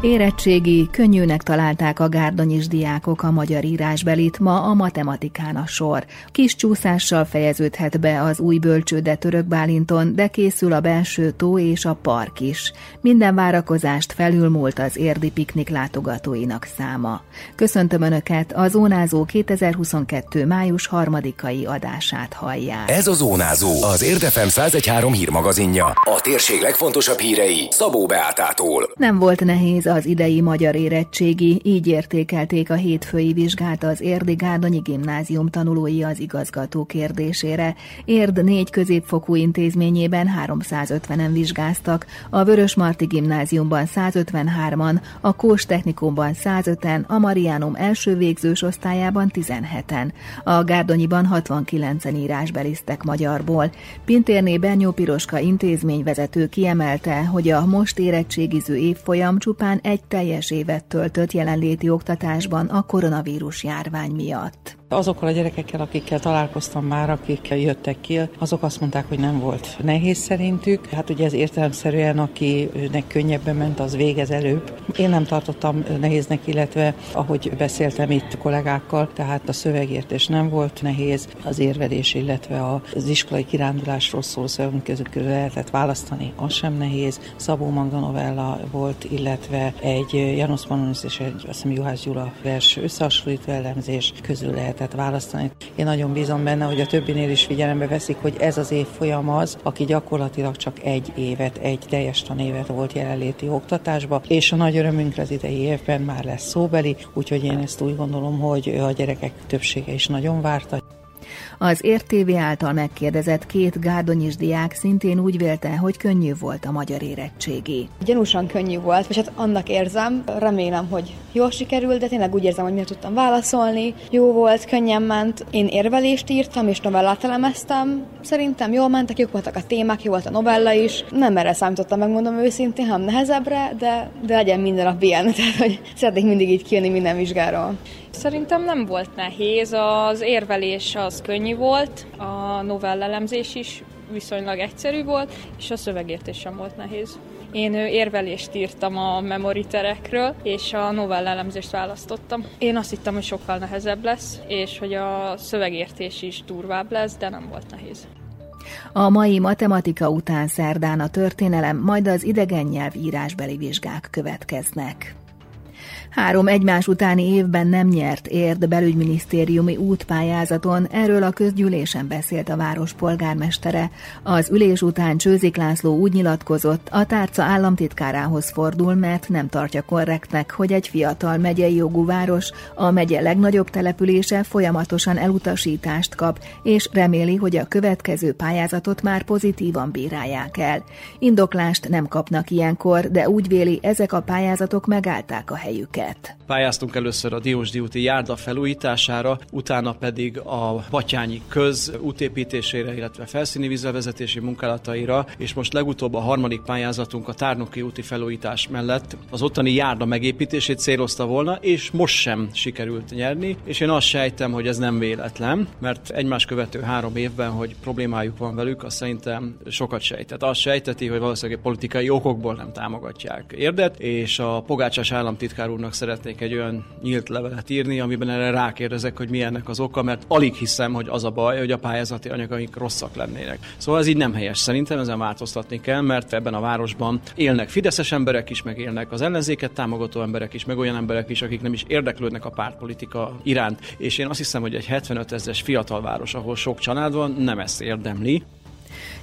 Érettségi, könnyűnek találták a gárdonyis diákok a magyar írásbelit, ma a matematikán a sor. Kis csúszással fejeződhet be az új bölcsőde Török Bálinton, de készül a belső tó és a park is. Minden várakozást felülmúlt az érdi piknik látogatóinak száma. Köszöntöm Önöket, a Zónázó 2022. május harmadikai adását hallják. Ez a Zónázó, az Érdefem 113 hírmagazinja. A térség legfontosabb hírei Szabó Beátától. Nem volt nehéz az idei magyar érettségi, így értékelték a hétfői vizsgát az Érdi Gárdonyi Gimnázium tanulói az igazgató kérdésére. Érd négy középfokú intézményében 350-en vizsgáztak, a Vörösmarty Gimnáziumban 153-an, a Kós Technikumban 105-en, a Mariánum első végzős osztályában 17-en. A Gárdonyiban 69-en írásbeliztek magyarból. Pintérné Bernyó Piroska intézményvezető kiemelte, hogy a most érettségiző évfolyam csupán egy teljes évet töltött jelenléti oktatásban a koronavírus járvány miatt. Azokkal a gyerekekkel, akikkel találkoztam már, akik jöttek ki, azok azt mondták, hogy nem volt nehéz szerintük. Hát ugye ez értelemszerűen, akinek könnyebben ment, az végez előbb. Én nem tartottam nehéznek, illetve ahogy beszéltem itt kollégákkal, tehát a szövegértés nem volt nehéz, az érvedés, illetve az iskolai kirándulásról szóló szövegünk között lehetett választani, az sem nehéz. Szabó Magda novella volt, illetve egy Janusz Panonis és egy azt hiszem Juhász Gyula vers összehasonlító elemzés közül lehet lehetett választani. Én nagyon bízom benne, hogy a többinél is figyelembe veszik, hogy ez az évfolyam az, aki gyakorlatilag csak egy évet, egy teljes tanévet volt jelenléti oktatásba, és a nagy örömünkre az idei évben már lesz szóbeli, úgyhogy én ezt úgy gondolom, hogy a gyerekek többsége is nagyon várta. Az értévé által megkérdezett két gárdonyis diák szintén úgy vélte, hogy könnyű volt a magyar érettségi. Gyanúsan könnyű volt, és hát annak érzem, remélem, hogy jól sikerült, de tényleg úgy érzem, hogy mi tudtam válaszolni. Jó volt, könnyen ment. Én érvelést írtam, és novellát elemeztem. Szerintem jól mentek, jók voltak a témák, jó volt a novella is. Nem erre számítottam, megmondom őszintén, hanem nehezebbre, de, de legyen minden nap ilyen. Tehát, hogy szeretnék mindig így kijönni minden vizsgáról. Szerintem nem volt nehéz, az érvelés az könnyű volt, a novellelemzés is viszonylag egyszerű volt, és a szövegértés sem volt nehéz. Én érvelést írtam a memoriterekről, és a novellelemzést választottam. Én azt hittem, hogy sokkal nehezebb lesz, és hogy a szövegértés is durvább lesz, de nem volt nehéz. A mai matematika után szerdán a történelem, majd az idegen nyelv írásbeli vizsgák következnek. Három egymás utáni évben nem nyert érd belügyminisztériumi útpályázaton, erről a közgyűlésen beszélt a város polgármestere. Az ülés után Csőzik László úgy nyilatkozott, a tárca államtitkárához fordul, mert nem tartja korrektnek, hogy egy fiatal megyei jogú város, a megye legnagyobb települése folyamatosan elutasítást kap, és reméli, hogy a következő pályázatot már pozitívan bírálják el. Indoklást nem kapnak ilyenkor, de úgy véli, ezek a pályázatok megállták a helyüket ügyet. Pályáztunk először a Diósdi úti járda felújítására, utána pedig a Batyányi köz útépítésére, illetve felszíni vízvezetési munkálataira, és most legutóbb a harmadik pályázatunk a Tárnoki úti felújítás mellett az ottani járda megépítését célozta volna, és most sem sikerült nyerni, és én azt sejtem, hogy ez nem véletlen, mert egymás követő három évben, hogy problémájuk van velük, azt szerintem sokat sejtett. Azt sejteti, hogy valószínűleg politikai okokból nem támogatják érdet, és a Pogácsás államtitkár úrnak szeretnék egy olyan nyílt levelet írni, amiben erre rákérdezek, hogy mi ennek az oka, mert alig hiszem, hogy az a baj, hogy a pályázati anyagaink rosszak lennének. Szóval ez így nem helyes. Szerintem ezen változtatni kell, mert ebben a városban élnek fideszes emberek is, meg élnek az ellenzéket támogató emberek is, meg olyan emberek is, akik nem is érdeklődnek a pártpolitika iránt. És én azt hiszem, hogy egy 75 ezeres fiatal város, ahol sok család van, nem ezt érdemli.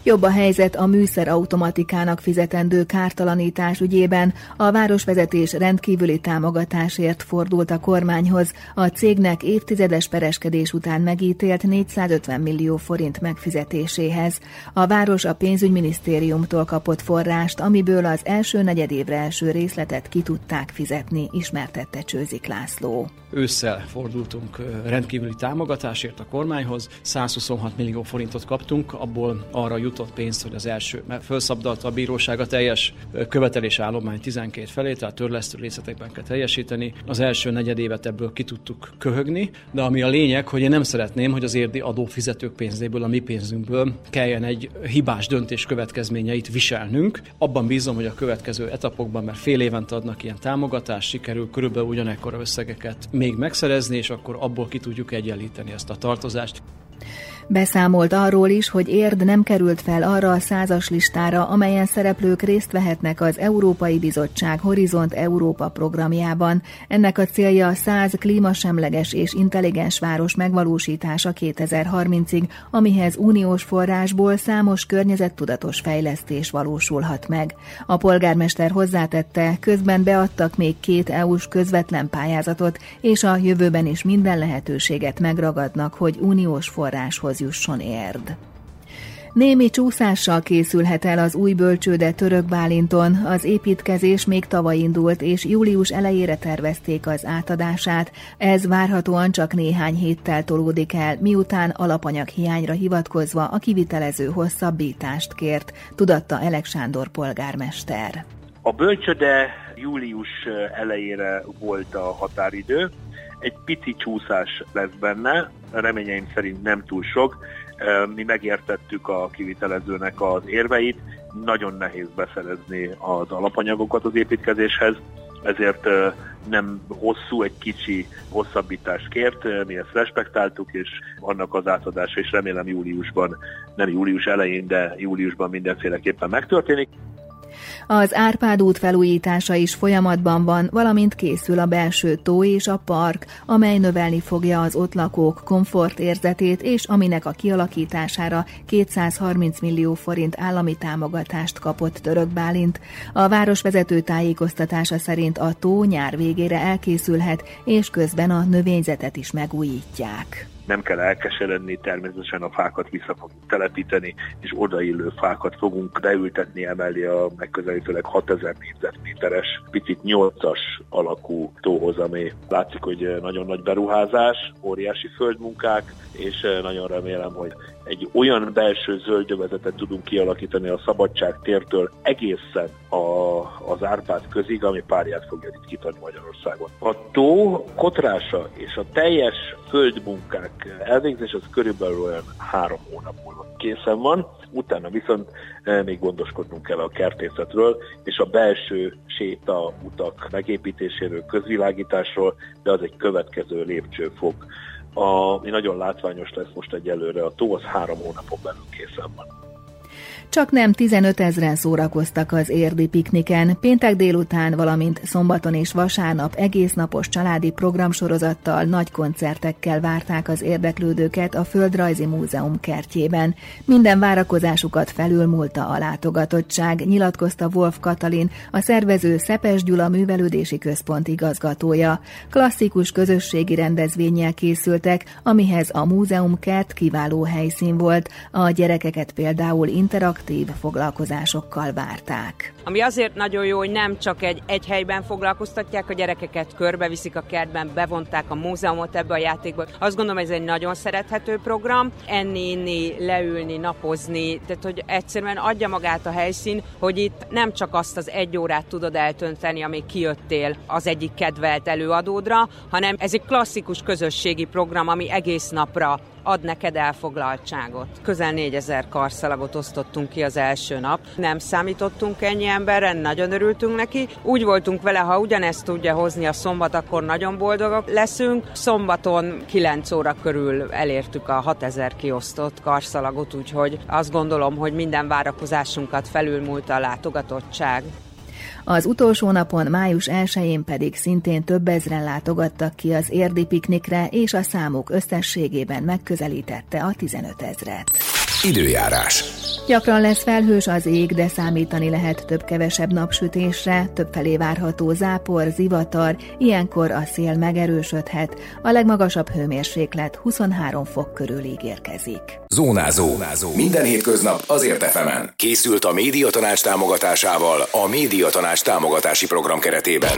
Jobb a helyzet a műszer automatikának fizetendő kártalanítás ügyében. A városvezetés rendkívüli támogatásért fordult a kormányhoz. A cégnek évtizedes pereskedés után megítélt 450 millió forint megfizetéséhez. A város a pénzügyminisztériumtól kapott forrást, amiből az első negyedévre első részletet ki tudták fizetni, ismertette Csőzik László. Ősszel fordultunk rendkívüli támogatásért a kormányhoz, 126 millió forintot kaptunk, abból arra jutott pénzt, hogy az első, mert felszabdalta a bíróság a teljes követelés állomány 12 felé, tehát törlesztő részletekben kell teljesíteni. Az első negyedévet ebből ki tudtuk köhögni, de ami a lényeg, hogy én nem szeretném, hogy az érdi adófizetők pénzéből, a mi pénzünkből kelljen egy hibás döntés következményeit viselnünk. Abban bízom, hogy a következő etapokban, mert fél évente adnak ilyen támogatást, sikerül körülbelül ugyanekkora összegeket még megszerezni, és akkor abból ki tudjuk egyenlíteni ezt a tartozást. Beszámolt arról is, hogy érd nem került fel arra a százas listára, amelyen szereplők részt vehetnek az Európai Bizottság Horizont Európa programjában. Ennek a célja a 100 klímasemleges és intelligens város megvalósítása 2030-ig, amihez uniós forrásból számos környezettudatos fejlesztés valósulhat meg. A polgármester hozzátette, közben beadtak még két EU-s közvetlen pályázatot, és a jövőben is minden lehetőséget megragadnak, hogy uniós forráshoz célhoz jusson érd. Némi csúszással készülhet el az új bölcsőde Török Bálinton. Az építkezés még tavaly indult, és július elejére tervezték az átadását. Ez várhatóan csak néhány héttel tolódik el, miután alapanyag hiányra hivatkozva a kivitelező hosszabbítást kért, tudatta Elek Sándor polgármester. A bölcsöde július elejére volt a határidő, egy pici csúszás lesz benne, reményeim szerint nem túl sok. Mi megértettük a kivitelezőnek az érveit, nagyon nehéz beszerezni az alapanyagokat az építkezéshez, ezért nem hosszú, egy kicsi hosszabbítást kért, mi ezt respektáltuk, és annak az átadása is remélem júliusban, nem július elején, de júliusban mindenféleképpen megtörténik. Az Árpád út felújítása is folyamatban van, valamint készül a belső tó és a park, amely növelni fogja az ott lakók komfortérzetét, és aminek a kialakítására 230 millió forint állami támogatást kapott Török Bálint. A városvezető tájékoztatása szerint a tó nyár végére elkészülhet, és közben a növényzetet is megújítják nem kell elkeseredni, természetesen a fákat vissza fogunk telepíteni, és odaillő fákat fogunk beültetni emellé a megközelítőleg 6000 négyzetméteres, picit 8-as alakú tóhoz, ami látszik, hogy nagyon nagy beruházás, óriási földmunkák, és nagyon remélem, hogy egy olyan belső zöldövezetet tudunk kialakítani a szabadság tértől egészen a, az Árpád közig, ami párját fogja ritkítani Magyarországon. A tó kotrása és a teljes földmunkák elvégzés az körülbelül olyan három hónap múlva készen van, utána viszont e, még gondoskodnunk kell a kertészetről, és a belső séta utak megépítéséről, közvilágításról, de az egy következő lépcsőfok ami nagyon látványos lesz most egyelőre. A tó az három hónapon belül készen van. Csak nem 15 ezeren szórakoztak az érdi pikniken, péntek délután, valamint szombaton és vasárnap egész napos családi programsorozattal, nagy koncertekkel várták az érdeklődőket a Földrajzi Múzeum kertjében. Minden várakozásukat felülmúlta a látogatottság, nyilatkozta Wolf Katalin, a szervező Szepes Gyula Művelődési Központ igazgatója. Klasszikus közösségi rendezvényel készültek, amihez a múzeum kert kiváló helyszín volt. A gyerekeket például interaktív aktív foglalkozásokkal várták. Ami azért nagyon jó, hogy nem csak egy, egy helyben foglalkoztatják a gyerekeket, körbeviszik a kertben, bevonták a múzeumot ebbe a játékba. Azt gondolom, ez egy nagyon szerethető program. Enni, inni, leülni, napozni, tehát hogy egyszerűen adja magát a helyszín, hogy itt nem csak azt az egy órát tudod eltönteni, amíg kijöttél az egyik kedvelt előadódra, hanem ez egy klasszikus közösségi program, ami egész napra ad neked elfoglaltságot. Közel 4000 karszalagot osztottunk ki az első nap. Nem számítottunk ennyi emberre, nagyon örültünk neki. Úgy voltunk vele, ha ugyanezt tudja hozni a szombat, akkor nagyon boldogok leszünk. Szombaton 9 óra körül elértük a 6000 kiosztott karszalagot, úgyhogy azt gondolom, hogy minden várakozásunkat felülmúlt a látogatottság. Az utolsó napon, május 1-én pedig szintén több ezren látogattak ki az érdi piknikre, és a számuk összességében megközelítette a 15 ezret. Időjárás. Gyakran lesz felhős az ég, de számítani lehet több-kevesebb napsütésre, többfelé várható zápor, zivatar, ilyenkor a szél megerősödhet, a legmagasabb hőmérséklet 23 fok körül ígérkezik. Zónázó. Zónázó. Minden hétköznap azért efemen. Készült a médiatanács támogatásával a médiatanács támogatási program keretében.